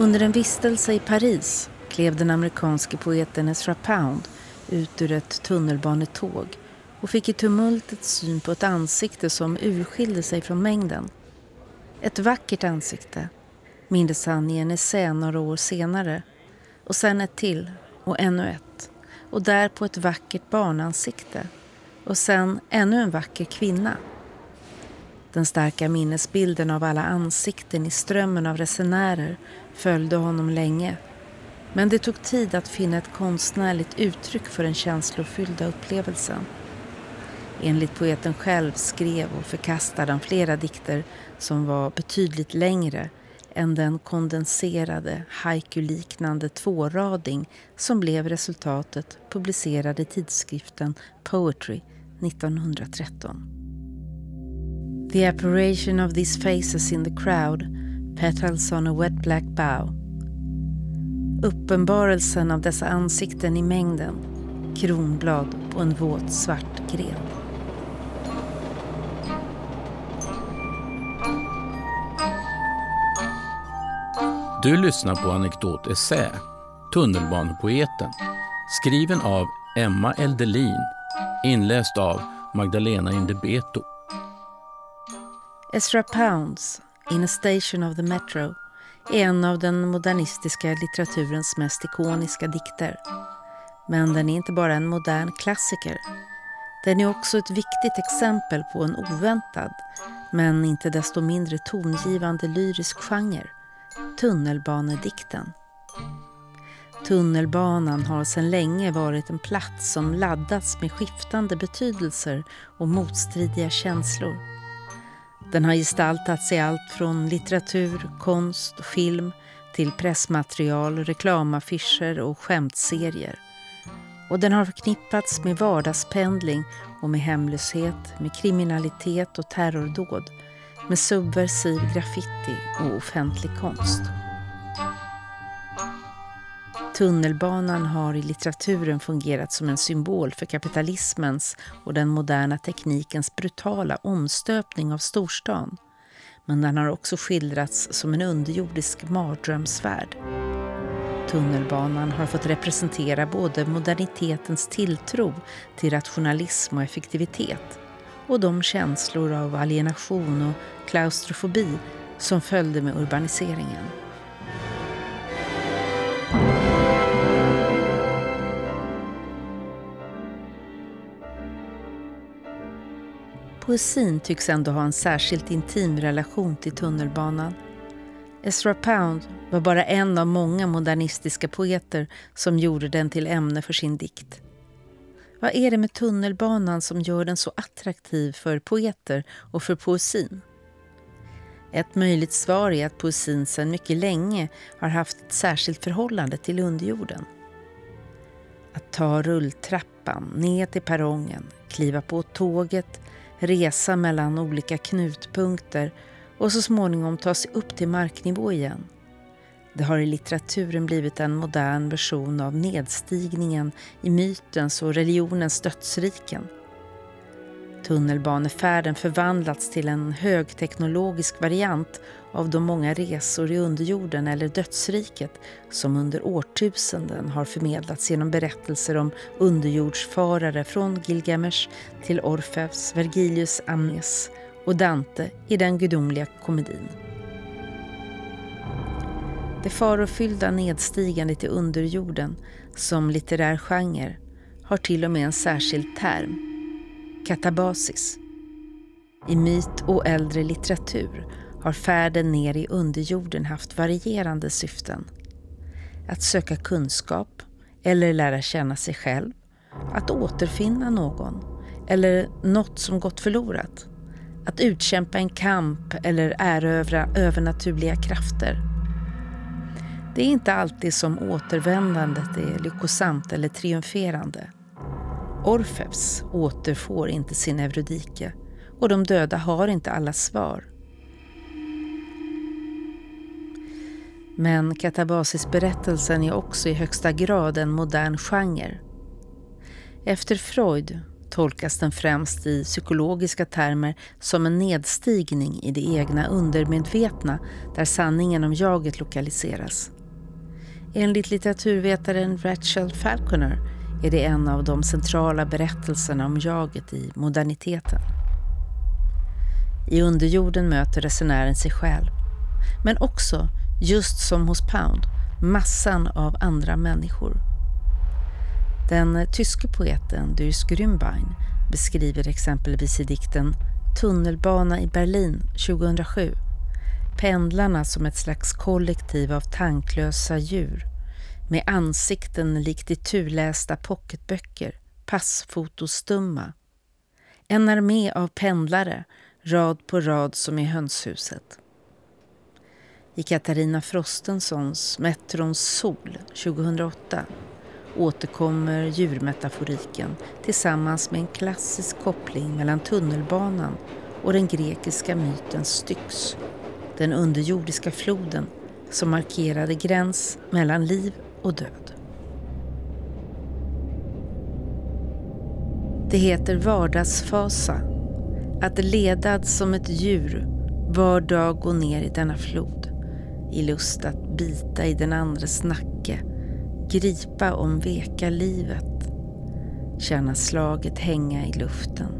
Under en vistelse i Paris klev den amerikanske poeten Ezra Pound ut ur ett tunnelbanetåg och fick i tumultet syn på ett ansikte som urskilde sig från mängden. Ett vackert ansikte, mindes han i en essä några år senare. Och sen ett till och ännu ett. Och därpå ett vackert barnansikte. Och sen ännu en vacker kvinna. Den starka minnesbilden av alla ansikten i strömmen av resenärer följde honom länge. Men det tog tid att finna ett konstnärligt uttryck för den känslofyllda upplevelsen. Enligt poeten själv skrev och förkastade han flera dikter som var betydligt längre än den kondenserade, haiku-liknande tvårading som blev resultatet publicerad i tidskriften Poetry 1913. The apparition of these faces in the crowd, petals on a wet black bough. Uppenbarelsen av dessa ansikten i mängden, kronblad på en våt svart gren. Du lyssnar på Anekdot Essä, Tunnelbanepoeten, skriven av Emma Eldelin, inläst av Magdalena Indebeto. Ezra Pounds in a Station of the Metro är en av den modernistiska litteraturens mest ikoniska dikter. Men den är inte bara en modern klassiker. Den är också ett viktigt exempel på en oväntad, men inte desto mindre tongivande lyrisk genre, tunnelbanedikten. Tunnelbanan har sedan länge varit en plats som laddats med skiftande betydelser och motstridiga känslor. Den har gestaltats i allt från litteratur, konst och film till pressmaterial, reklamaffischer och skämtserier. Och den har förknippats med vardagspendling och med hemlöshet, med kriminalitet och terrordåd, med subversiv graffiti och offentlig konst. Tunnelbanan har i litteraturen fungerat som en symbol för kapitalismens och den moderna teknikens brutala omstöpning av storstan. Men den har också skildrats som en underjordisk mardrömsvärld. Tunnelbanan har fått representera både modernitetens tilltro till rationalism och effektivitet och de känslor av alienation och klaustrofobi som följde med urbaniseringen. Poesin tycks ändå ha en särskilt intim relation till tunnelbanan. Ezra Pound var bara en av många modernistiska poeter som gjorde den till ämne för sin dikt. Vad är det med tunnelbanan som gör den så attraktiv för poeter och för poesin? Ett möjligt svar är att poesin sedan mycket länge har haft ett särskilt förhållande till underjorden. Att ta rulltrappan ner till perrongen, kliva på tåget, resa mellan olika knutpunkter och så småningom ta sig upp till marknivå igen. Det har i litteraturen blivit en modern version av nedstigningen i mytens och religionens dödsriken. Tunnelbanefärden förvandlats till en högteknologisk variant av de många resor i underjorden eller dödsriket som under årtusenden har förmedlats genom berättelser om underjordsfarare från Gilgamesh till Orfeus, Vergilius Amnes och Dante i den gudomliga komedin. Det farofyllda nedstigandet i underjorden som litterär genre har till och med en särskild term, katabasis. I myt och äldre litteratur har färden ner i underjorden haft varierande syften. Att söka kunskap eller lära känna sig själv, att återfinna någon eller något som gått förlorat. Att utkämpa en kamp eller erövra övernaturliga krafter. Det är inte alltid som återvändandet är lyckosamt eller triumferande. Orfeus återfår inte sin Eurydike och de döda har inte alla svar. Men katabasisberättelsen är också i högsta grad en modern genre. Efter Freud tolkas den främst i psykologiska termer som en nedstigning i det egna undermedvetna där sanningen om jaget lokaliseras. Enligt litteraturvetaren Rachel Falconer är det en av de centrala berättelserna om jaget i moderniteten. I underjorden möter resenären sig själv, men också, just som hos Pound, massan av andra människor. Den tyske poeten Dürrs Grünbein beskriver exempelvis i dikten Tunnelbana i Berlin 2007 pendlarna som ett slags kollektiv av tanklösa djur med ansikten likt i turlästa pocketböcker, passfotostumma. En armé av pendlare, rad på rad som i hönshuset. I Katarina Frostensons Metrons sol 2008 återkommer djurmetaforiken tillsammans med en klassisk koppling mellan tunnelbanan och den grekiska myten Styx, den underjordiska floden som markerade gräns mellan liv och död. Det heter vardagsfasa, att ledad som ett djur var dag gå ner i denna flod, i lust att bita i den andres nacke, gripa om veka livet, känna slaget hänga i luften,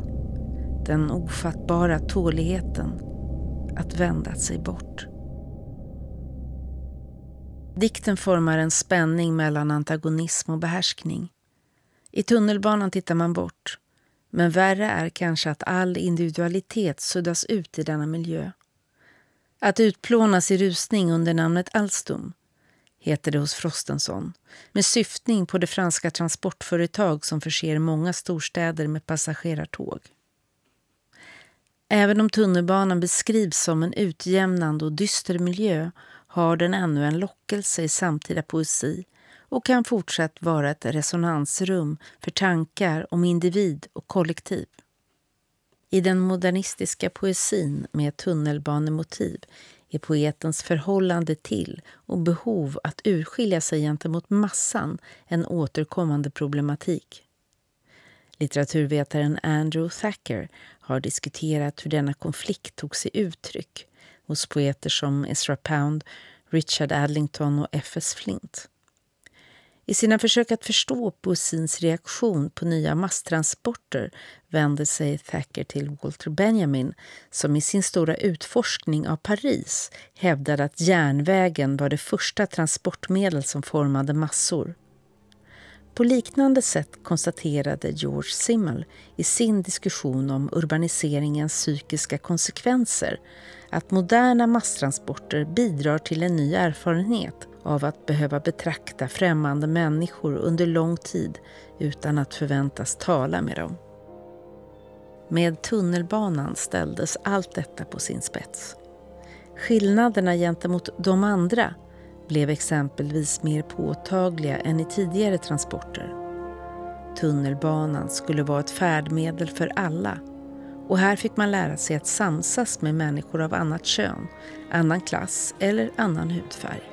den ofattbara tåligheten att vända sig bort. Dikten formar en spänning mellan antagonism och behärskning. I tunnelbanan tittar man bort. Men värre är kanske att all individualitet suddas ut i denna miljö. Att utplånas i rusning under namnet Alstom heter det hos Frostenson med syftning på det franska transportföretag som förser många storstäder med passagerartåg. Även om tunnelbanan beskrivs som en utjämnande och dyster miljö har den ännu en lockelse i samtida poesi och kan fortsatt vara ett resonansrum för tankar om individ och kollektiv. I den modernistiska poesin med tunnelbanemotiv är poetens förhållande till och behov att urskilja sig gentemot massan en återkommande problematik. Litteraturvetaren Andrew Thacker har diskuterat hur denna konflikt tog sig uttryck hos poeter som Ezra Pound, Richard Adlington och F.S. Flint. I sina försök att förstå poesins reaktion på nya masstransporter vänder sig Thacker till Walter Benjamin som i sin stora utforskning av Paris hävdade att järnvägen var det första transportmedel som formade massor. På liknande sätt konstaterade George Simmel i sin diskussion om urbaniseringens psykiska konsekvenser att moderna masstransporter bidrar till en ny erfarenhet av att behöva betrakta främmande människor under lång tid utan att förväntas tala med dem. Med tunnelbanan ställdes allt detta på sin spets. Skillnaderna gentemot de andra blev exempelvis mer påtagliga än i tidigare transporter. Tunnelbanan skulle vara ett färdmedel för alla och här fick man lära sig att samsas med människor av annat kön, annan klass eller annan hudfärg.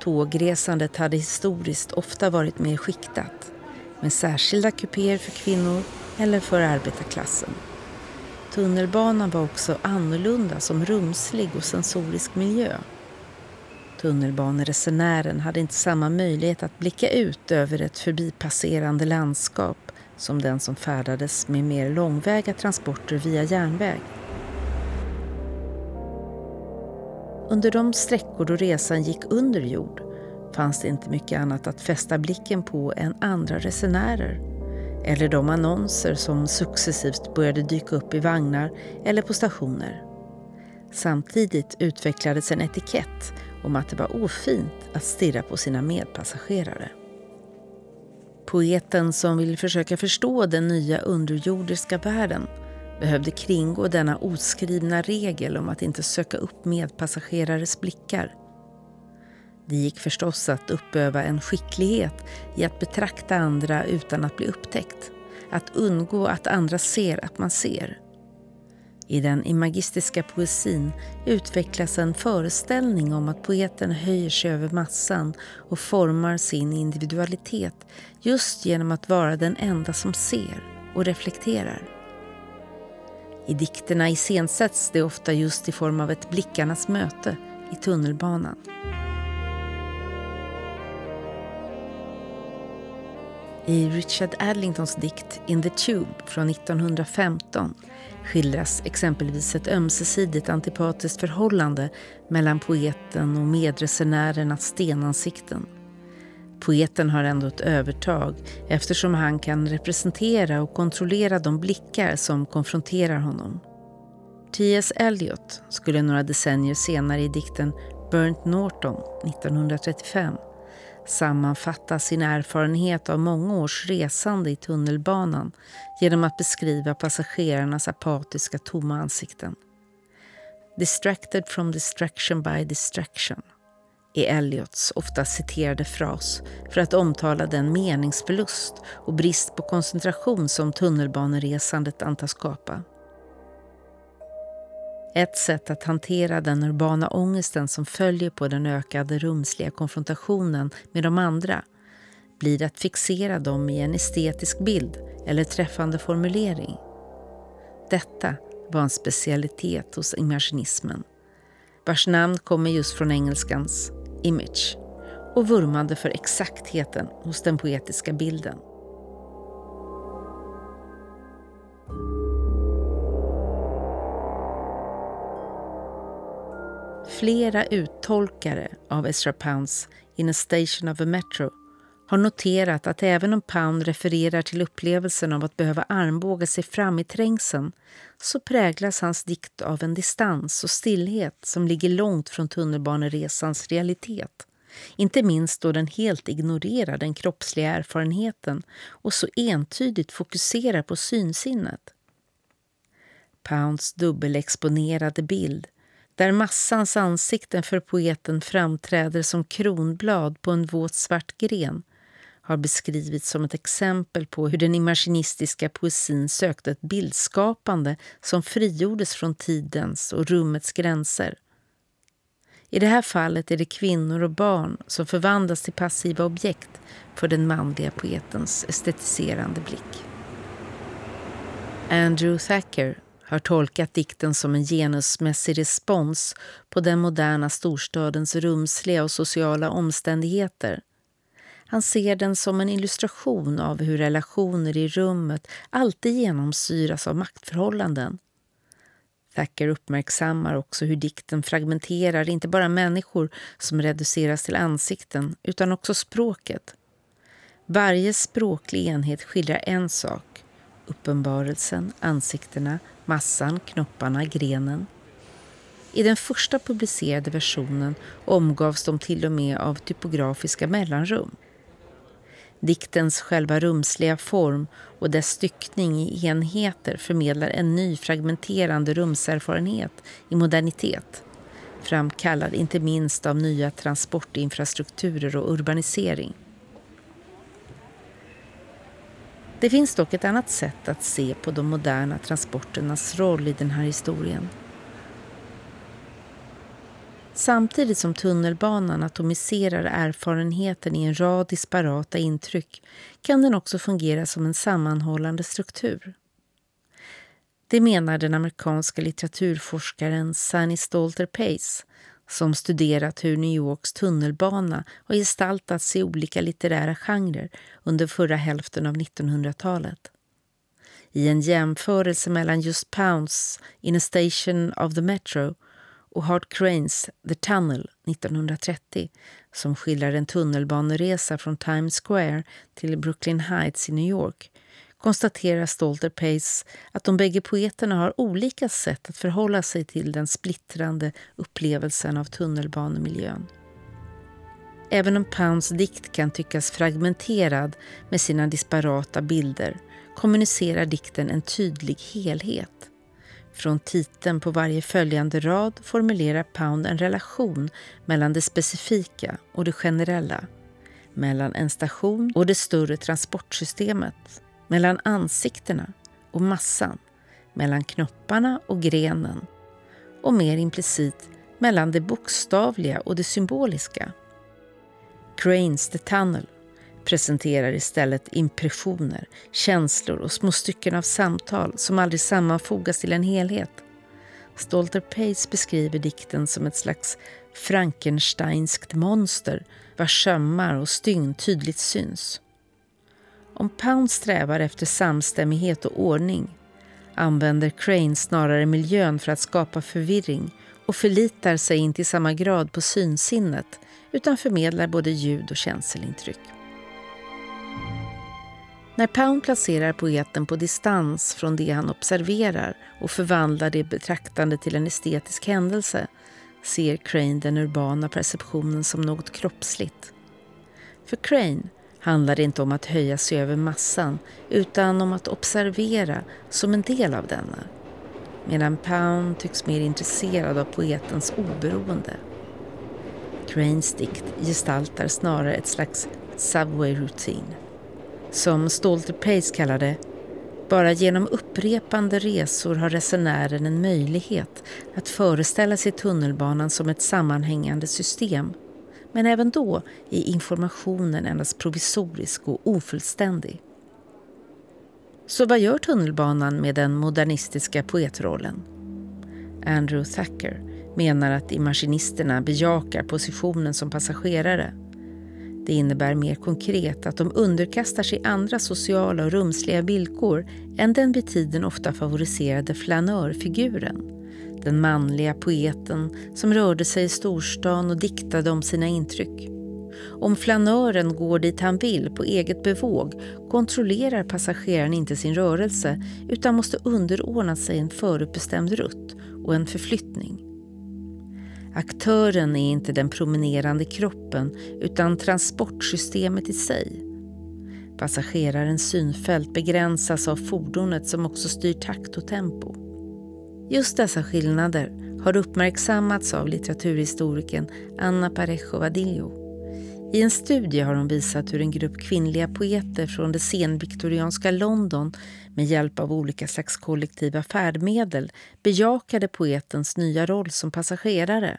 Tågresandet hade historiskt ofta varit mer skiktat med särskilda kupéer för kvinnor eller för arbetarklassen. Tunnelbanan var också annorlunda som rumslig och sensorisk miljö. Tunnelbaneresenären hade inte samma möjlighet att blicka ut över ett förbipasserande landskap som den som färdades med mer långväga transporter via järnväg. Under de sträckor då resan gick under jord fanns det inte mycket annat att fästa blicken på än andra resenärer eller de annonser som successivt började dyka upp i vagnar eller på stationer. Samtidigt utvecklades en etikett om att det var ofint att stirra på sina medpassagerare. Poeten som vill försöka förstå den nya underjordiska världen behövde kringgå denna oskrivna regel om att inte söka upp medpassagerares blickar. Det gick förstås att uppöva en skicklighet i att betrakta andra utan att bli upptäckt. Att undgå att andra ser att man ser. I den imagistiska poesin utvecklas en föreställning om att poeten höjer sig över massan och formar sin individualitet just genom att vara den enda som ser. och reflekterar. I dikterna iscensätts det ofta just i form av ett blickarnas möte i tunnelbanan. I Richard Adlingtons dikt In the Tube från 1915 skildras exempelvis ett ömsesidigt antipatiskt förhållande mellan poeten och medresenärernas stenansikten. Poeten har ändå ett övertag eftersom han kan representera och kontrollera de blickar som konfronterar honom. T.S. Eliot skulle några decennier senare i dikten Burnt Norton 1935 sammanfatta sin erfarenhet av många års resande i tunnelbanan genom att beskriva passagerarnas apatiska tomma ansikten. Distracted from distraction by distraction är Elliots ofta citerade fras för att omtala den meningsförlust och brist på koncentration som tunnelbaneresandet antas skapa. Ett sätt att hantera den urbana ångesten som följer på den ökade rumsliga konfrontationen med de andra blir att fixera dem i en estetisk bild eller träffande formulering. Detta var en specialitet hos imaginismen vars namn kommer just från engelskans image och vurmade för exaktheten hos den poetiska bilden. Flera uttolkare av Ezra Pounds In a station of a metro har noterat att även om Pound refererar till upplevelsen av att behöva armbåga sig fram i trängseln så präglas hans dikt av en distans och stillhet som ligger långt från tunnelbaneresans realitet. Inte minst då den helt ignorerar den kroppsliga erfarenheten och så entydigt fokuserar på synsinnet. Pounds dubbelexponerade bild där massans ansikten för poeten framträder som kronblad på en våt svart gren har beskrivits som ett exempel på hur den imaginistiska poesin sökte ett bildskapande som frigjordes från tidens och rummets gränser. I det här fallet är det kvinnor och barn som förvandlas till passiva objekt för den manliga poetens estetiserande blick. Andrew Thacker har tolkat dikten som en genusmässig respons på den moderna storstadens rumsliga och sociala omständigheter han ser den som en illustration av hur relationer i rummet alltid genomsyras av maktförhållanden. Thacker uppmärksammar också hur dikten fragmenterar inte bara människor som reduceras till ansikten utan också språket. Varje språklig enhet skildrar en sak. Uppenbarelsen, ansiktena, massan, knopparna, grenen. I den första publicerade versionen omgavs de till och med av typografiska mellanrum. Diktens själva rumsliga form och dess styckning i enheter förmedlar en ny fragmenterande rumserfarenhet i modernitet framkallad inte minst av nya transportinfrastrukturer och urbanisering. Det finns dock ett annat sätt att se på de moderna transporternas roll i den här historien. Samtidigt som tunnelbanan atomiserar erfarenheten i en rad disparata intryck kan den också fungera som en sammanhållande struktur. Det menar den amerikanska litteraturforskaren Sanny Stalter Pace som studerat hur New Yorks tunnelbana har gestaltats i olika litterära genrer under förra hälften av 1900-talet. I en jämförelse mellan just Pounds In a Station of the Metro och Hart Cranes The Tunnel 1930 som skildrar en tunnelbaneresa från Times Square till Brooklyn Heights i New York konstaterar Stolter Pace att de bägge poeterna har olika sätt att förhålla sig till den splittrande upplevelsen av tunnelbanemiljön. Även om Pounds dikt kan tyckas fragmenterad med sina disparata bilder kommunicerar dikten en tydlig helhet. Från titeln på varje följande rad formulerar Pound en relation mellan det specifika och det generella. Mellan en station och det större transportsystemet. Mellan ansiktena och massan. Mellan knopparna och grenen. Och mer implicit mellan det bokstavliga och det symboliska. Cranes The Tunnel presenterar istället impressioner, känslor och små stycken av samtal som aldrig sammanfogas till en helhet. Stolter Pace beskriver dikten som ett slags Frankensteinskt monster vars sömmar och stygn tydligt syns. Om Pound strävar efter samstämmighet och ordning använder Crane snarare miljön för att skapa förvirring och förlitar sig inte i samma grad på synsinnet utan förmedlar både ljud och känselintryck. När Pound placerar poeten på distans från det han observerar och förvandlar det betraktande till en estetisk händelse ser Crane den urbana perceptionen som något kroppsligt. För Crane handlar det inte om att höja sig över massan utan om att observera som en del av denna. Medan Pound tycks mer intresserad av poetens oberoende. Cranes dikt gestaltar snarare ett slags subway routine. Som Stalter Pace kallar det, bara genom upprepande resor har resenären en möjlighet att föreställa sig tunnelbanan som ett sammanhängande system men även då är informationen endast provisorisk och ofullständig. Så vad gör tunnelbanan med den modernistiska poetrollen? Andrew Thacker menar att imaginisterna bejakar positionen som passagerare. Det innebär mer konkret att de underkastar sig andra sociala och rumsliga villkor än den vid tiden ofta favoriserade flanörfiguren den manliga poeten som rörde sig i storstan och diktade om sina intryck. Om flanören går dit han vill på eget bevåg kontrollerar passageraren inte sin rörelse utan måste underordna sig en förutbestämd rutt och en förflyttning. Aktören är inte den promenerande kroppen utan transportsystemet i sig. Passagerarens synfält begränsas av fordonet som också styr takt och tempo. Just dessa skillnader har uppmärksammats av litteraturhistorikern Anna Parejo Vadillo. I en studie har hon visat hur en grupp kvinnliga poeter från det senviktorianska London med hjälp av olika slags kollektiva färdmedel bejakade poetens nya roll som passagerare.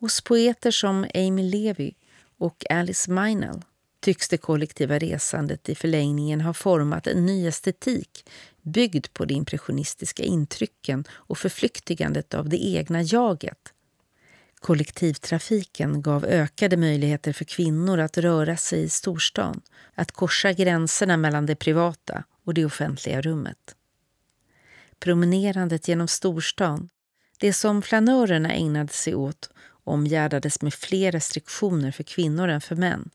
Hos poeter som Amy Levy och Alice Meinel tycks det kollektiva resandet i förlängningen ha format en ny estetik byggd på de impressionistiska intrycken och förflyktigandet av det egna jaget. Kollektivtrafiken gav ökade möjligheter för kvinnor att röra sig i storstan, att korsa gränserna mellan det privata och det offentliga rummet. Promenerandet genom storstan, det som flanörerna ägnade sig åt, omgärdades med fler restriktioner för kvinnor än för män.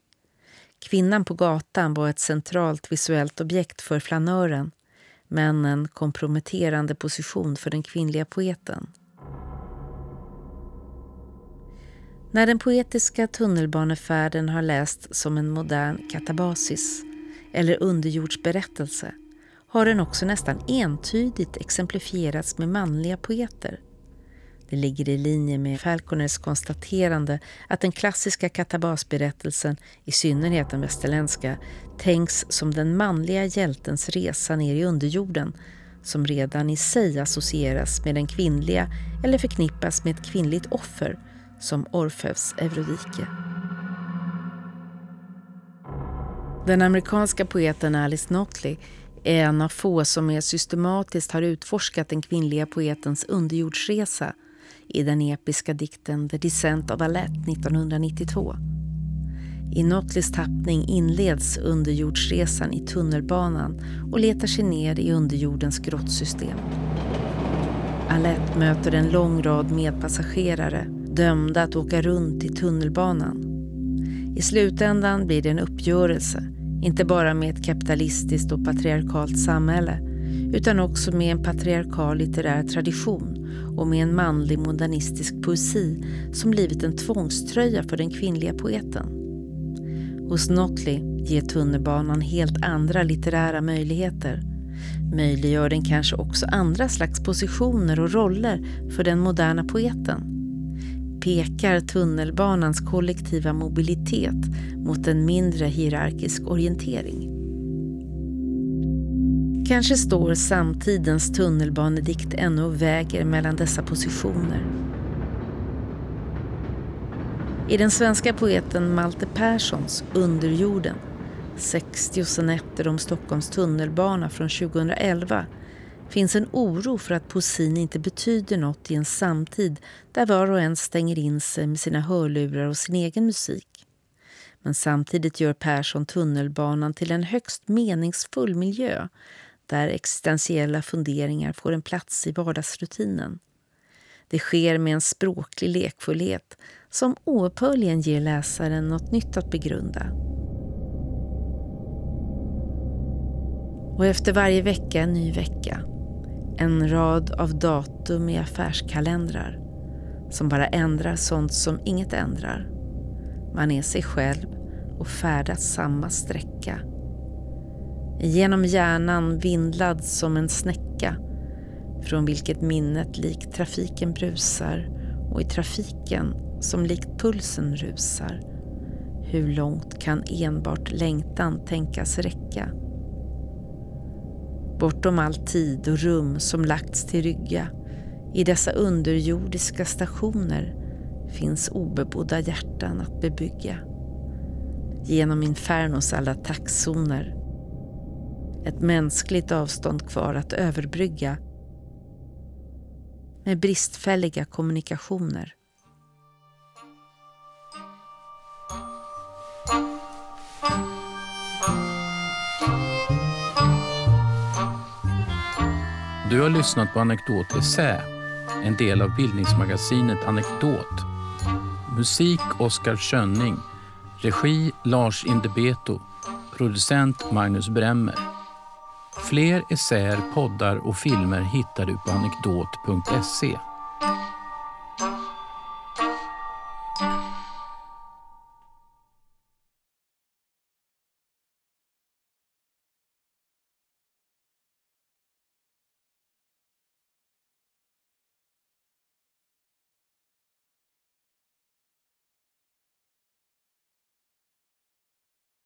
Kvinnan på gatan var ett centralt visuellt objekt för flanören men en komprometterande position för den kvinnliga poeten. När den poetiska tunnelbanefärden har lästs som en modern katabasis eller underjordsberättelse har den också nästan entydigt exemplifierats med manliga poeter det ligger i linje med Falconers konstaterande att den klassiska katabasberättelsen, i synnerhet den västerländska, tänks som den manliga hjältens resa ner i underjorden som redan i sig associeras med den kvinnliga eller förknippas med ett kvinnligt offer som Orfeus Eurodike. Den amerikanska poeten Alice Notley är en av få som mer systematiskt har utforskat den kvinnliga poetens underjordsresa i den episka dikten The Descent of Alette 1992. I Notleys tappning inleds underjordsresan i tunnelbanan och letar sig ner i underjordens grottsystem. Alette möter en lång rad medpassagerare dömda att åka runt i tunnelbanan. I slutändan blir det en uppgörelse, inte bara med ett kapitalistiskt och patriarkalt samhälle utan också med en patriarkal litterär tradition och med en manlig modernistisk poesi som blivit en tvångströja för den kvinnliga poeten. Hos Notley ger tunnelbanan helt andra litterära möjligheter. Möjliggör den kanske också andra slags positioner och roller för den moderna poeten. Pekar tunnelbanans kollektiva mobilitet mot en mindre hierarkisk orientering. Kanske står samtidens tunnelbanedikt ännu och väger mellan dessa positioner. I den svenska poeten Malte Perssons Underjorden 60 sonetter om Stockholms tunnelbana från 2011 finns en oro för att poesin inte betyder något i en samtid där var och en stänger in sig med sina hörlurar och sin egen musik. Men samtidigt gör Persson tunnelbanan till en högst meningsfull miljö där existentiella funderingar får en plats i vardagsrutinen. Det sker med en språklig lekfullhet som oupphörligen ger läsaren något nytt att begrunda. Och efter varje vecka en ny vecka. En rad av datum i affärskalendrar som bara ändrar sånt som inget ändrar. Man är sig själv och färdas samma sträcka. Genom hjärnan vindlad som en snäcka från vilket minnet likt trafiken brusar och i trafiken som likt pulsen rusar. Hur långt kan enbart längtan tänkas räcka? Bortom all tid och rum som lagts till rygga i dessa underjordiska stationer finns obebodda hjärtan att bebygga. Genom infernos alla taxzoner. Ett mänskligt avstånd kvar att överbrygga med bristfälliga kommunikationer. Du har lyssnat på Anekdot Essä, en del av bildningsmagasinet Anekdot. Musik Oskar Schönning, regi Lars Indebeto, producent Magnus Bremmer. Fler essäer, poddar och filmer hittar du på anekdot.se.